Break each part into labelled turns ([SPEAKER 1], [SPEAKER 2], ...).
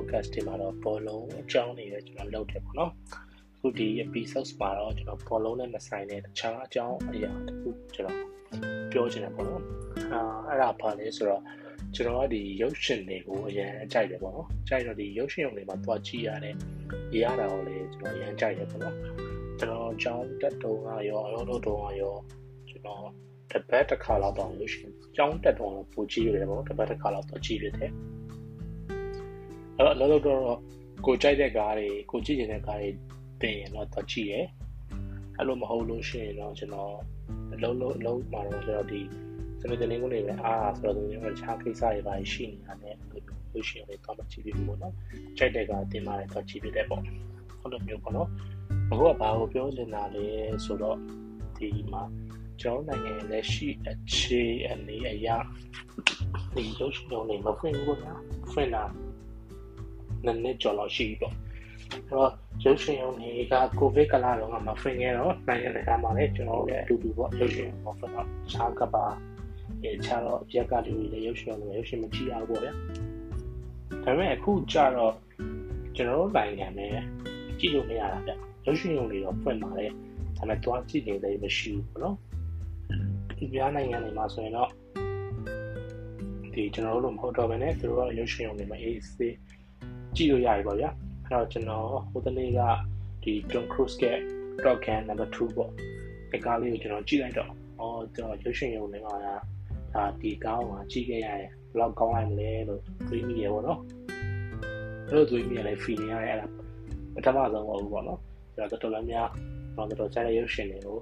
[SPEAKER 1] podcast တွေမှာတော့ဘောလုံးအကြောင်းတွေပဲကျွန်တော်လုပ်တယ်ပေါ့နော်အခုဒီ episode မှာတော့ကျွန်တော်ဘောလုံးနဲ့မဆိုင်တဲ့တခြားအကြောင်းအရာတခုကျွန်တော်ပြောချင်တယ်ပေါ့နော်အာအဲ့ဒါဘာလဲဆိုတော့ကျွန်တော်ကဒီရုပ်ရှင်တွေကိုအရင်ကြိုက်တယ်ပေါ့နော်ကြိုက်တော့ဒီရုပ်ရှင်တွေမှာတွားကြည့်ရတဲ့ရတာကိုလည်းကျွန်တော်အရင်ကြိုက်တယ်ပေါ့နော်ကျွန်တော်ကြောင်းတက်တုံးကရောအလုံးလုံးတုံးကရောကျွန်တော်တပတ်တစ်ခါလောက်တော့ရုပ်ရှင်ကြောင်းတက်တုံးတော့ပူကြည့်ရတယ်ပေါ့တပတ်တစ်ခါလောက်တော့ကြည့်ရတယ် အဲ့တော့အလုံးလုံးတော့ကိုကြိုက်တဲ့ကားတွေကိုကြည့်နေတဲ့ကားတွေတင်ရင်တော့တော့ကြည့်ရအဲ့လိုမဟုတ်လို့ရှိရင်တော့ကျွန်တော်အလုံးလုံးအလုံးမှာတော့ကျွန်တော်ဒီစနေတနင်္ဂနွေပဲအားဆိုတော့ကျွန်တော်ခြားကိစ္စတွေပါရှိနေတာနဲ့လို့ရှိရင်လည်းတော့ကြည့်ပြီးပေါ့နော်ကြိုက်တဲ့ကားတင်လာတော့ကြည့်ပြီးတယ်ပေါ့ဟုတ်လို့မျိုးပေါ့နော်အခုကဘာကိုပြောနေတာလဲဆိုတော့ဒီမှာကျွန်တော်နိုင်ငံလက်ရှိအခြေအနေအရဒီရုပ်ရှင်တွေမဖွင့်ဘူးကွာဖွင့်လာ နည်းနည်းကြော်လို့ရှိပြီပေါ့အဲ့တော့ရုပ်ရှင်ရုံတွေကကိုဗစ်ကလာတော့မဖွင့်ခဲ့တော့နိုင်ငံတကာမှာလည်းကျွန်တော်လည်းအတူတူပေါ့ရုပ်ရှင်မဖွင့်တော့ခြားကပါအဲခြားတော့ရက်ကလူတွေလည်းရုပ်ရှင်တွေရုပ်ရှင်မကြည့်ရဘူးပေါ့ဗျာဒါပေမဲ့အခုကျတော့ကျွန်တော်တို့နိုင်ငံနဲ့ကြည့်လို့မရတာဗျရုပ်ရှင်ရုံတွေတော့ဖွင့်ပါတယ်ဒါပေမဲ့တွားကြည့်နေတယ်မရှိဘူးပေါ့နော်ဒီပြားနိုင်ငံတွေမှာဆိုရင်တော့ဒီကျွန်တော်တို့မဟုတ်တော့ဘဲနဲ့သူတို့ကရုပ်ရှင်ရုံတွေမှာအေးစေး ကြည့်လို့ရပြီပေါ့ဗျာအဲ့တော့ကျွန်တော်ဟိုတနေ့ကဒီ Tom Cruise ရဲ့ Top Gun number 2ပေါ့ဒီကားလေးကိုကျွန်တော်ကြည့်လိုက်တော့အော်ကျွန်တော်ရုပ်ရှင်ရုံတွေမှာဒါဒီကားကိုကြည့်ခဲ့ရတယ်ဘယ်လောက်ကောင်းလိုက်မလဲလို့တွေးမိရပေါ့နော်အဲ့လိုတွေးမိရလဲ feeling ရတယ်အဲ့ဒါပထမဆုံးပေါ့ပေါ့နော်ကျွန်တော်တော်တော်များများတော့တော်တော်ကြားတဲ့ရုပ်ရှင်တွေကို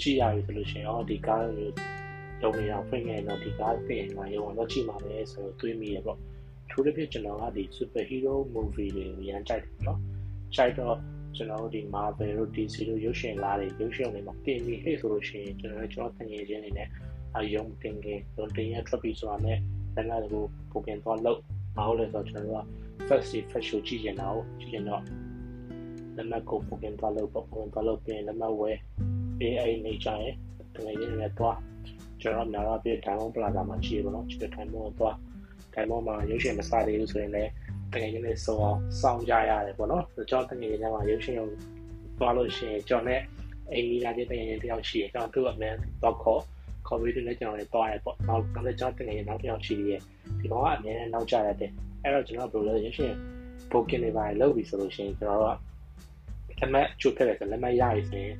[SPEAKER 1] ကြည့်ရပြီဆိုလို့ရှိရင်အော်ဒီကားကိုရုံနေအောင်ဖွင့်ခဲ့တော့ဒီကားပြင်လာရုံတော့ကြည့်မှာပဲဆိုတော့တွေးမိရပေါ့ ထိုးတစ်ဖြစ်ကျွန်တော်ကဒီ super hero movie တွေကိုရမ်းကြိုက်တယ်နော်ကြိုက်တော့ကျွန်တော်တို့ဒီ Marvel တို့ DC တို့ရုပ်ရှင်လာတွေရုပ်ရှင်တွေမှာတင်ပြီးဟဲ့ဆိုလို့ရှိရင်ကျွန်တော်ကျွန်တော်တငယ်ချင်းတွေနဲ့အယုံတင်ကင်ရုံတင်ရထွက်ပြီးဆိုတာနဲ့လည်းလည်းကိုပုံပြန်သွားလို့မဟုတ်လဲဆိုတော့ကျွန်တော်က first day first show ကြည့်ရင်တော့ကြည့်ရင်တော့လက်မှတ်ကိုပုံပြန်သွားလို့ပုံပြန်သွားလို့ပြင်လက်မှတ်ဝယ် AI နေကြရဲ့တငယ်ချင်းတွေနဲ့သွားကျွန်တော်နားရပြ Diamond Plaza မှာကြည့်ရပါတော့ဒီ Diamond ကိုသွား တိုင်မောမှာရုပ်ရှင်မစသေးဘူးဆိုရင်လည်းတကယ်ချင်းလေးစုံအောင်စောင့်ကြရတယ်ပေါ့နော်ကျွန်တော်တကယ်ချင်းမှာရုပ်ရှင်ရုံသွားလို့ရှိရင်ကျွန်တော်နဲ့အိမ်ကြီးလာတဲ့တကယ်ချင်းတယောက်ရှိတယ်ကျွန်တော်သူ့အမှန်တော့ခေါ်ခေါ်ပြီးတော့လည်းကျွန်တော်လည်းသွားရတယ်ပေါ့နောက်တော့လည်းကျွန်တော်တကယ်ချင်းနောက်တစ်ယောက်ရှိသေးတယ်ဒီကောင်ကအမြဲတမ်းနောက်ကျရတယ်အဲ့တော့ကျွန်တော်ဘယ်လိုလဲရုပ်ရှင် booking တွေပါလုပ်ပြီဆိုလို့ရှိရင်ကျွန်တော်ကလက်မှတ်ချုပ်ခဲ့တယ်ဆိုလက်မှတ်ရပြီဆိုရင်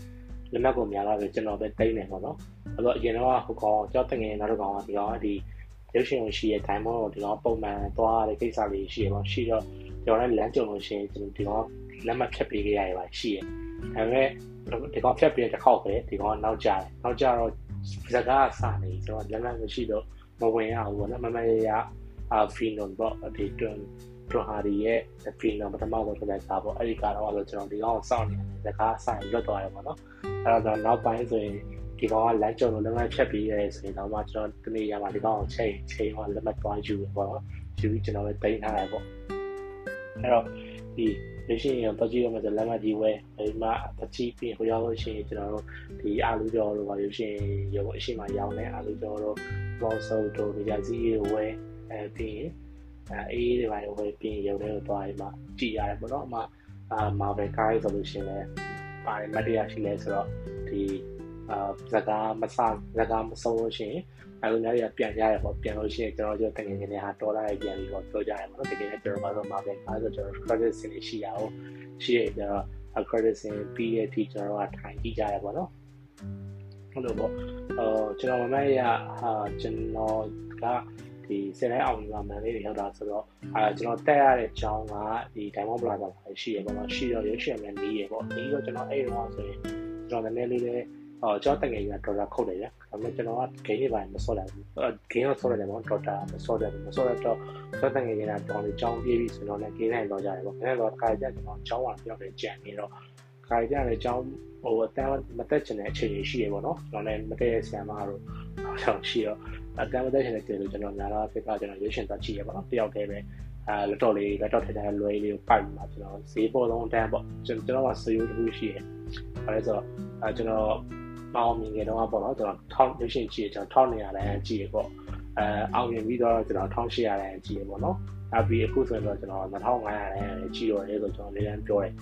[SPEAKER 1] လက်မှတ်ကိုများလာပြီကျွန်တော်ပဲတိမ့်နေပေါ့နော်အဲ့တော့အရင်တော့ဟိုကောင်ကျွန်တော်တကယ်နောက်တစ်ကောင်ကဒီကောင်ကဒီ ရုပ်ရှင်ကိုရှိရဲ့ time တော့ဒီတော့ပုံမှန်သွားရတဲ့ကိစ္စလေးရှိရပါရှိတော့ကျွန်တော်လည်းလမ်းကြုံလို့ရှိရင်ကျွန်တော်ဒီတော့လက်မှတ်ဖြတ်ပေးခဲ့ရရပါရှိရဲ့ဒါပေမဲ့ဒီကောင်ဖြတ်ပေးတဲ့တစ်ခေါက်ပဲဒီကောင်နောက်ကျတယ်နောက်ကျတော့စကားစနေကျွန်တော်လက်မှတ်မရှိတော့မဝင်ရဘူးပေါ့နော်မမရရအာဖီနွန်ပေါ့ဒီတွန်ပရိုဟာဒီရဲ့ဖီနွန်ပထမဆုံးထွက်တဲ့ကားပေါ့အဲ့ဒီကားတော့ကျွန်တော်ဒီကောင်စောင့်နေတယ်စကားဆိုင်လွတ်သွားတယ်ပေါ့နော်အဲ့တော့နောက်ပိုင်းဆိုရင် ဒီကောင်ကလမ်းကြုံလို့လက်မှတ်ဖြတ်ပြီးရဲဆိုရင်တော့မှကျွန်တော်တနေ့ရမှာဒီကောင်ကိုချိန်ချိန်ကလက်မှတ်သွားယူရပေါ့နော်ယူပြီးကျွန်တော်လည်းတိန်းထားတယ်ပေါ့အဲ့တော့ဒီရရှိရင်တော့ကြည့်ရမှာလက်မှတ်ကြီးဝဲဒီမှာတချီပြီးဟိုရောက်လို့ရှိရင်ကျွန်တော်တို့ဒီအာလူကျော်တို့ပါရရှိရင်ရုပ်အရှိမရောင်းတဲ့အာလူကျော်တို့ဘောဆော့တို့ဒီကြစီတွေဝဲအဲပြီးရင်အဲအေးတွေပါဝဲပြီးရင်ရုပ်တွေကိုသွားရင်မှကြည့်ရတယ်ပေါ့နော်အမအာ Marvel ကားဆိုလို့ရှိရင်လည်းပါတယ်မတရားရှိလဲဆိုတော့ဒီ အာဇကာမဆဇကာမဆုံးလို့ရှိရင်အဲလိုမျိုးတွေကပြန်ကြရတယ်ပေါ့ပြန်လို့ရှိရင်ကျွန်တော်တို့တကယ်ငယ်နေဟာဒေါ်လာရဲ့ပြန်ပြီးတော့ပြောကြရတယ်ပေါ့နော်တကယ်လည်းကျွန်တော်တို့မှာပဲအဲဆိုကျွန်တော် credit စင်ရှိရအောင်ရှိရကြတော့ credit စင်ပြီးရဲ့ဒီကျွန်တော်တို့ကထိုင်ကြည့်ကြရတယ်ပေါ့နော်ဟုတ်လို့ပေါ့အော်ကျွန်တော်မမရဟာကျွန်တော်ကဒီစင်လိုက်အောင်ကမန်လေးတွေရောက်တာဆိုတော့အဲကျွန်တော်တက်ရတဲ့အကြောင်းကဒီ Diamond Plaza မှာရှိရပေါ့နော်ရှိတော့ရုပ်ရှင်မြန်နေရပေါ့ဒီတော့ကျွန်တော်အဲ့တော့ဆိုရင်ကျွန်တော်နည်းနည်းလေးလေး အော်ကျွန်တော်တကယ်ကြီးဒေါ်လာခုတ်တယ်ဗျာဒါပေမဲ့ကျွန်တော်ကဂိမ်းတွေပိုင်းမစောလိုက်ဘူးဂိမ်းတော့စောလိုက်တယ်ပေါ့ဒေါ်လာမစောတယ်မစောတော့ကျွန်တော်တကယ်ကြီးကတောင်းလေးကြောင်းပြေးပြီဆိုတော့လည်းဂိမ်းနိုင်တော့ကြတယ်ပေါ့အဲတော့ခါကြကျွန်တော်ကြောင်းဝါပြောင်းတယ်ကြံနေတော့ခါကြလည်းကြောင်းဟိုအတန်းမတက်ချင်တဲ့အခြေအနေရှိရပေါ့နော်ကျွန်တော်လည်းမတက်ရဆရာမတို့ဆောင်းရှိတော့အတန်းမတက်ချင်တဲ့ကျေလို့ကျွန်တော်များတော့ဖြစ်ကကျွန်တော်ရွေးရှင်သွားကြည့်ရပါတော့တယောက်တည်းပဲအဲလက်တော့လေးလက်တော့ထည့်တဲ့လွယ်လေးကိုပိုက်မှာကျွန်တော်ဈေးပေါ်ဆုံးတန်းပေါ့ကျွန်တော်ကစယူတစ်ခုရှိတယ်အဲဒါဆိုတော့အဲကျွန်တော် မောင်းမြင်ကြတော့ပေါ့နော်ကျွန်တော်ထောင်းရွေးရှင်ကြည့်ကျွန်တော်ထောင်းနေရတဲ့ကြည့်ရပေါ့အဲအောင်မြင်ပြီးတော့ကျွန်တော်1800ရန်ကြည့်ရပေါ့နော်နောက်ပြီးအခုဆိုရင်တော့ကျွန်တော်2500နဲ့ကြည့်ရတယ်ဆိုကျွန်တော်လေးတန်းပြောတယ်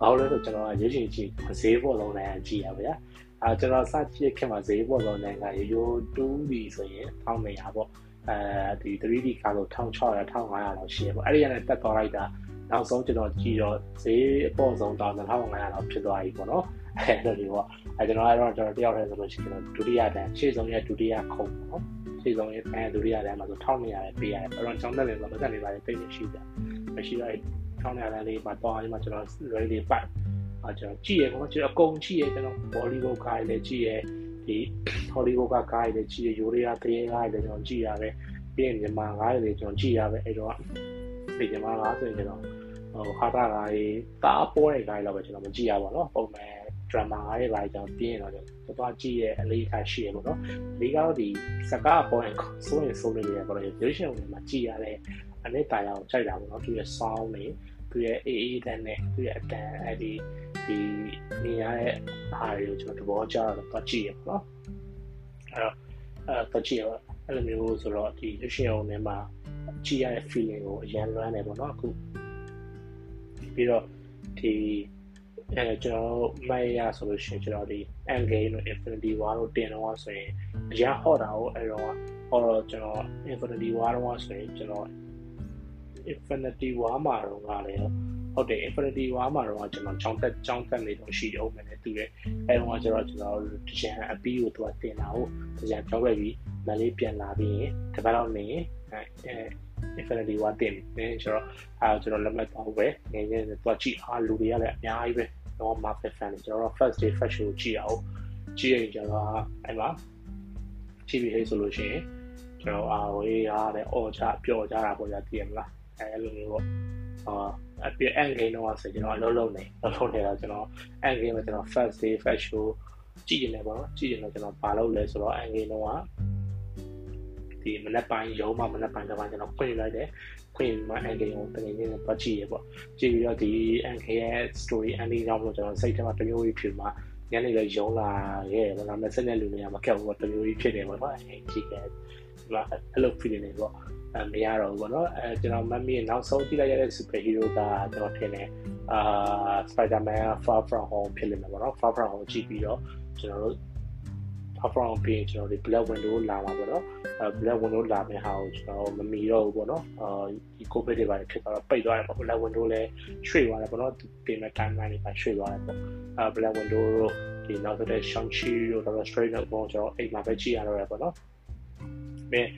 [SPEAKER 1] ဘာလို့လဲဆိုကျွန်တော်ကရုပ်ရှင်ကြည့်ဈေးပေါ်လုံးနဲ့ကြည့်ရပါဗျာအဲကျွန်တော်စကြည့်ခင်မှာဈေးပေါ်လုံးနဲ့ကရိုးရိုး 2D ဆိုရင်1100ပေါ့အဲဒီ 3D ကားလို့1600 1500လောက်ရှိရပေါ့အဲ့ဒီကနေတက်သွားလိုက်တာနောက်ဆုံးကျွန်တော်ကြည့်တော့ဈေးအပေါ်ဆုံးတော့2500လောက်ဖြစ်သွားပြီပေါ့နော် အဲ့လိုမျိုးပေါ့အဲကျွန်တော်အဲ့တော့ကျွန်တော်တယောက်တည်းဆိုလို့ရှိရင်ဒုတိယတန်းရှေ့ဆုံးရဲ့ဒုတိယခုံပေါ့နော်ရှေ့ဆုံးရဲ့အဲဒုတိယတန်းမှာဆို1200ပဲပေးရတယ်အဲ့တော့ကျောင်းတက်နေဆိုတော့တက်နေပါလေတိတ်နေရှိကြမရှိတော့1200တန်းလေးမှာတော့အဲ့မှာကျွန်တော် ready ပတ်အဲကျွန်တော်ကြည့်ရပေါ့နော်ကျွန်တော်အကုန်ကြည့်ရကျွန်တော် Bollywood ကားလည်းကြည့်ရဒီ Hollywood ကကားလည်းကြည့်ရယူရီးယားသေးကားလည်းကျွန်တော်ကြည့်ရတယ်ပြီးရင်မြန်မာကားလည်းကျွန်တော်ကြည့်ရပဲအဲ့တော့ဒီမြန်မာကားဆိုရင်ကျွန်တော်ဟိုဟာတာကားကြီးတားပေါ်တဲ့ကားလောက်ပဲကျွန်တော်မကြည့်ရပါတော့ပုံမှန် drama ကားတွေပါကျွန်တော်ပြင်းတော့ကျွန်တော်သွားကြည့်ရဲ့အလေးထားရှိရပေါ့နော်အလေးကတော့ဒီစကားပေါ်ရင်ဆိုရင်ဆိုနေတယ်ပေါ့လေရုပ်ရှင်ဝင်မှာကြည့်ရတဲ့အနည်းတာရအောင်ကြိုက်တာပေါ့နော်သူရဲ့ sound တွေသူရဲ့အေးအေးတန်းနဲ့သူရဲ့အတန်အဲ့ဒီဒီနေရတဲ့အားတွေကိုကျွန်တော်သဘောကျတော့တော့ကြည့်ရပေါ့နော်အဲ့တော့အဲ့တော့ကြည့်ရအဲ့လိုမျိုးဆိုတော့ဒီရုပ်ရှင်ဝင်မှာကြည့်ရတဲ့ feeling ကိုအရင်လွမ်းတယ်ပေါ့နော်အခုပြီးတော့ဒီ အဲကျွန်တော်မိုက်ရဆိုလို့ရှိရင်ကျွန်တော်ဒီ end game တို့ infinity war တို့တင်တော့ဆိုရင်အရင်ဟော့တာကိုအဲ့တော့ဟောတော့ကျွန်တော် infinity war တော့ဆိုရင်ကျွန်တော် infinity war မှာတော့ကလည်းဟုတ်တယ် infinity war မှာတော့ကျွန်တော်ကြောင်းတက်ကြောင်းတက်နေတော့ရှိအောင်မယ်တူတယ်အဲ့တော့ကျွန်တော်ကျွန်တော်တကြံအပီးကိုသူကတင်တာကိုတကြံကြောင်းပဲပြီးမလေးပြန်လာပြီးရင်တပတ်တော့နေအဲ infinity war တင်နေကျွန်တော်အဲကျွန်တော်လက်မှတ်တော့ပဲငယ်ငယ်တော့ကြည့်အားလူတွေကလည်းအများကြီးပဲတော့ market fan တွေကျွန်တော် first day first show ကြည့်အောင်ကြည့်ရင်ကျွန်တော်အဲ့မှာကြည့်ပြီးဟဲ့ဆိုလို့ရှိရင်ကျွန်တော်အာဝေးရတဲ့အော်ချပျော်ကြတာပေါ့ကြာတည်ရမလားအဲလိုမျိုးပေါ့အာအပြည့် end game တော့ဆိုကျွန်တော်အလုပ်လုပ်နေအလုပ်နေတော့ကျွန်တော် end game မှာကျွန်တော် first day first show ကြည့်နေပေါ့နော်ကြည့်ရင်တော့ကျွန်တော်ဘာလုပ်လဲဆိုတော့ end game တော့ ဒီမနက်ပိုင်းရုံးမှမနက်ပိုင်းတော့ကျွန်တော်ဖွင့်လိုက်တယ်ဖွင့်မှ end game ကိုတကယ်ချင်းပတ်ကြည့်ရပေါ့ကြည့်ပြီးတော့ဒီ end game ရဲ့ story ending ကြောင့်လို့ကျွန်တော်စိတ်ထဲမှာတမျိုးကြီးဖြစ်မှာညနေလည်းရုံးလာရဲ့ဘာလို့လဲဆက်တဲ့လူတွေကမကက်ဘူးပေါ့တမျိုးကြီးဖြစ်နေပေါ့နော်အဲကြည့်ခဲ့ဒီမှာအဲ့လို feeling တွေပေါ့အဲမရတော့ဘူးပေါ့နော်အဲကျွန်တော်မမီးနောက်ဆုံးကြည့်လိုက်ရတဲ့ super hero ကကျွန်တော်ထင်တယ်အာ Spider-Man Far From Home ဖြစ်လိမ့်မယ်ပေါ့နော် Far From Home ကြည့်ပြီးတော့ကျွန်တော်တို့ Far From Home ပြီးကျွန်တော်ဒီ Black Window လာမှာပေါ့နော်အဲ Black Window လာမယ့်ဟာကိုကျွန်တော်မမီတော့ဘူးပေါ့နော်အာဒီ COVID တွေပါဖြစ်တော့ပိတ်သွားတယ်ပေါ့ Black Window လည်းရွှေ့သွားတယ်ပေါ့နော်ပြင်မဲ့ timeline တွေပါရွှေ့သွားတယ်ပေါ့အဲ Black Window ဒီနောက်တဲ့ Shang-Chi တို့ Doctor Strange တို့ပေါ့ကျွန်တော်အိမ်မှာပဲကြည့်ရတော့ရပေါ့နော်ပြီး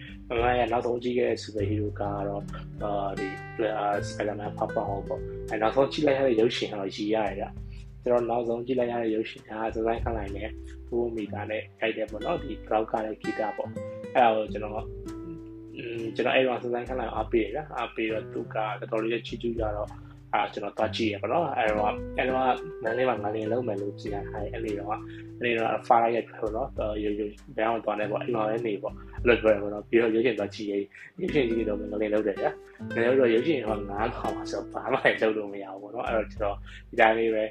[SPEAKER 1] ငါရနောက်ဆုံးကြည့်ခဲ့တဲ့ super hero ကတော့အာဒီ Spider-Man Far From Home ပေါ့အဲနောက်ဆုံးကြည့်လိုက်ရတဲ့ရုပ်ရှင်ကတော့ရည်ရတယ်ဗျ ကျွန်တော်နောက်ဆုံးကြည့်လိုက်ရတဲ့ရုပ်ရှင်ကစစိုင်းခလိုက်နဲ့ဘူမီတာနဲ့ခိုက်တယ်ပေါ့နော်ဒီ crowd ကလည်းဂီတာပေါ့အဲ့ဒါကိုကျွန်တော်อืมကျွန်တော်အဲ့တော့စစိုင်းခလိုက်အားပေးရအားပေးတော့သူကတော်တော်လေးချီကျူးကြတော့ အာကျွန်တော်သွားကြည့်ရပါတော့အဲ့တော့အဲ့တော့မန်လေးမှာငါလေးလုံးမယ်လို့ကြည့်ရခိုင်းအဲ့ဒီတော့အဲ့ဒီတော့ဖားလိုက်ရပြောတော့ရိုးရိုးဘယ်အောင်သွားနေပေါ့အဲ့တော့လည်းနေပေါ့အဲ့လိုပြောရပါတော့ပြီးတော့ရုပ်ရှင်သွားကြည့်ရရုပ်ရှင်ကြည့်တော့ငါလေးလုံးတယ်ဗျာငါလေးတော့ရုပ်ရှင်ဟောငါးခေါင်ဆိုဘာမှလည်းလုပ်လို့မရဘူးပေါ့နော်အဲ့တော့ကျွန်တော်ဒီတိုင်းလေးပဲ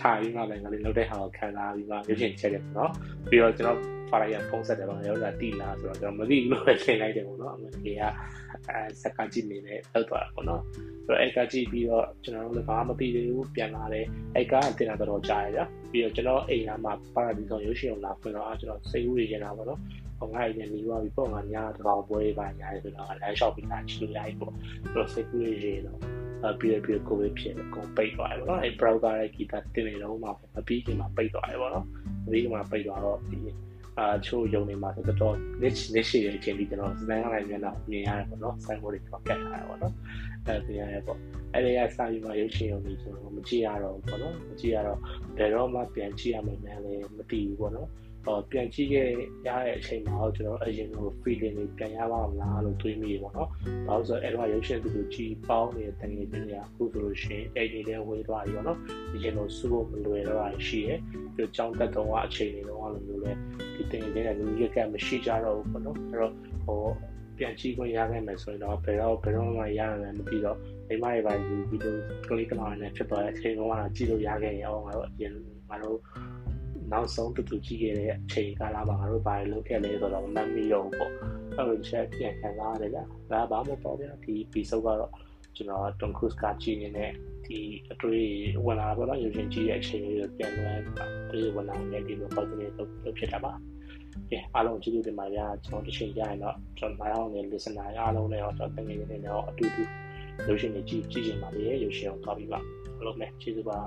[SPEAKER 1] ထားပြီးမှလည်းငါလေးလုံးတဲ့ဟာကိုခံစားပြီးမှရုပ်ရှင်ချက်တယ်ပေါ့နော်ပြီးတော့ကျွန်တော်ဖားလိုက်ရဖုန်းဆက်တယ်ပေါ့ရောလာတိလာဆိုတော့ကျွန်တော်မသိဘူးလို့ပဲထင်လိုက်တယ်ပေါ့နော်အမေကအဲစက်ကကြည့်နေတယ်လောက်သွားတာပေါ့နော်ဆို တော့အဲ့ကကြည့်ပြီးတော့ကျွန်တော်တို့လည်းဘာမှမသိသေးဘူးပြန်လာတယ်အဲ့ကတင်တာတော်ကြာရကြပြီးတော့ကျွန်တော်အိမ်ကမှပါရာဒီဆိုရုပ်ရှင်ကိုလာဖွင့်တော့ကျွန်တော်စိတ်ကူးရနေတာပေါ့နော်ဟောငါ့အိမ်နဲ့နေသွားပြီပေါ့ငါညတကောင်ပွဲပါညာရဆိုတော့လမ်းလျှောက်ပြီးသားချီလို့ရပြီပေါ့ဆိုတော့စိတ်ကူးရရတော့အပြီးပြီးကိုဗစ်ဖြစ်တယ်ကုန်ပိတ်သွားတယ်ပေါ့နော်အဲ browser ရဲ့ guitar တင်နေတော့မှမပြီးခင်မှာပိတ်သွားတယ်ပေါ့နော်မပြီးခင်မှာပိတ်သွားတော့ဒီ အာချိုးယုံနေမှာဆိုတော့ niche niche ရဲ့အချိန်ဒီကျွန်တော်စတန်ကလည်းမျက်နှာမြင်ရတယ်ပေါ့နော်စိုင်းမိုးတွေကတ်ထားတယ်ပေါ့နော်အဲဒီရပေါ့အဲ့ဒီကစာပြီးမှရုပ်ရှင်ရုံကြီးကျွန်တော်မကြည့်ရတော့ဘူးပေါ့နော်မကြည့်ရတော့ဘယ်တော့မှပြန်ကြည့်ရမယ်များလည်းမသိဘူးပေါ့နော်ဟောပြန်ကြည့်ခဲ့ရတဲ့အချိန်မှာတော့ကျွန်တော်အရင်က feeling တွေပြန်ရပါမလားလို့တွေးမိပေါ့နော်။ဘာလို့ဆိုတော့အဲ့တော့ရုပ်ရှင်သူတို့ကြည်ပေါင်းနေတဲ့တကယ်ချင်းတွေကအခုဆိုလို့ရှိရင်အဲ့ဒီလေးဝေးသွားပြီပေါ့နော်။အရင်ကစူဖို့မလွယ်တော့တာရှိရဲ့။ပြီးတော့ကြောင်းတက်တော့အချိန်တွေတော့လိုမျိုးလဲဒီ တကယ်ချင်းကလူကြီးကမရှိကြတော့ဘူးပေါ့နော်။အဲ့တော့ဟောပြန်ကြည့်ခွင့်ရခဲ့မယ်ဆိုရင်တော့ဘယ်တော့ဘယ်တော့မှရရမယ်မပြီးတော့မိမတွေပါယူပြီးတော့ကလစ်ကလာနဲ့ဖြစ်သွားတဲ့အချိန်ကတော့ကြည့်လို့ရခဲ့ရင်အောင်ငါတို့အရင်ငါတို့နောက်ဆုံးတူတူကြည့်ခဲ့တဲ့အချိန်ကာလမှာငါတို့ဘာလုပ်ခဲ့လဲဆိုတော့မမှတ်မိတော့ဘူးပေါ့အဲ့လိုချက်ပြန်ခံစားရတယ်ဗျာဒါဘာမှမပေါ်ဗျာဒီ episode ကတော့ကျွန်တော် Tom Cruise ကကြည့်နေတဲ့ဒီအတွေ့ဝင်လာတော့ရုပ်ရှင်ကြည့်တဲ့အချိန်လေးပြန်လွှမ်းဒီဝင်လာနေဒီလိုပေါ့ဒီလိုလုပ်ဖြစ်တာပါ ကဲအားလုံးကျေးဇူးတင်ပါတယ်ကျွန်တော်တစ်ချိန်ကြာရင်တော့ကျွန်တော်အားလုံးနဲ့ listener အားလုံးနဲ့တော့ကျွန်တော်တကယ်နေနေတော့အတူတူရုပ်ရှင်တွေကြည့်ကြည့်ကြပါလေရုပ်ရှင်ကိုသွားပြီးပါအားလုံးနဲ့ကျေးဇူးပါ